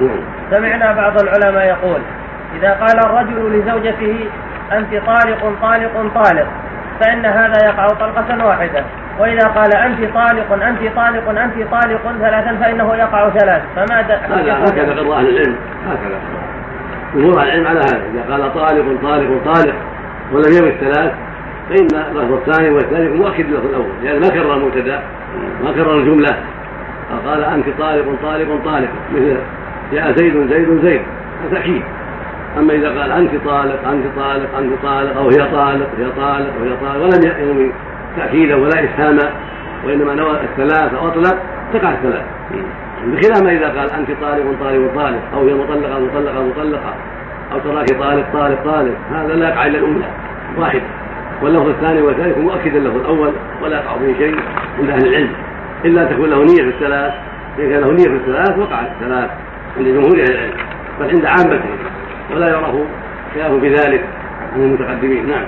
نعم. سمعنا بعض العلماء يقول إذا قال الرجل لزوجته أنت طالق طالق طالق فإن هذا يقع طلقة واحدة. وإذا قال أنت طالق أنت طالق أنت طالق ثلاثا فإنه يقع ثلاث. فما هذا هكذا قضى أهل العلم. هكذا. جمهور العلم على هذا. إذا قال طالق طالق طالق ولم يرد ثلاث فإن اللفظ الثاني والثالث مؤكد له الأول. لأن ما كرر المبتدأ ما كرر الجملة. فقال أنت طالق طالق طالق. مثل جاء زيد زيد زيد. هذا تأكيد أما إذا قال أنت طالق أنت طالق أنت طالق أو هي طالق هي طالق وهي طالق ولم ينوي تأكيدا ولا إسهاما وإنما نوى الثلاث أو أطلق تقع الثلاث. بخلاف ما إذا قال أنت طالق طالق طالق أو هي مطلقة مطلقة مطلقة أو تراك طالق طالق طالق هذا لا يقع إلا الأولى واحدة. واللفظ الثاني والثالث مؤكدا له الأول ولا يقع به شيء عند أهل العلم. إلا تكون له نية في الثلاث إذا كان له نية في الثلاث وقعت الثلاث. عند جمهور أهل العلم بل عند عامته ولا يعرف خلاف بذلك عن المتقدمين. نعم.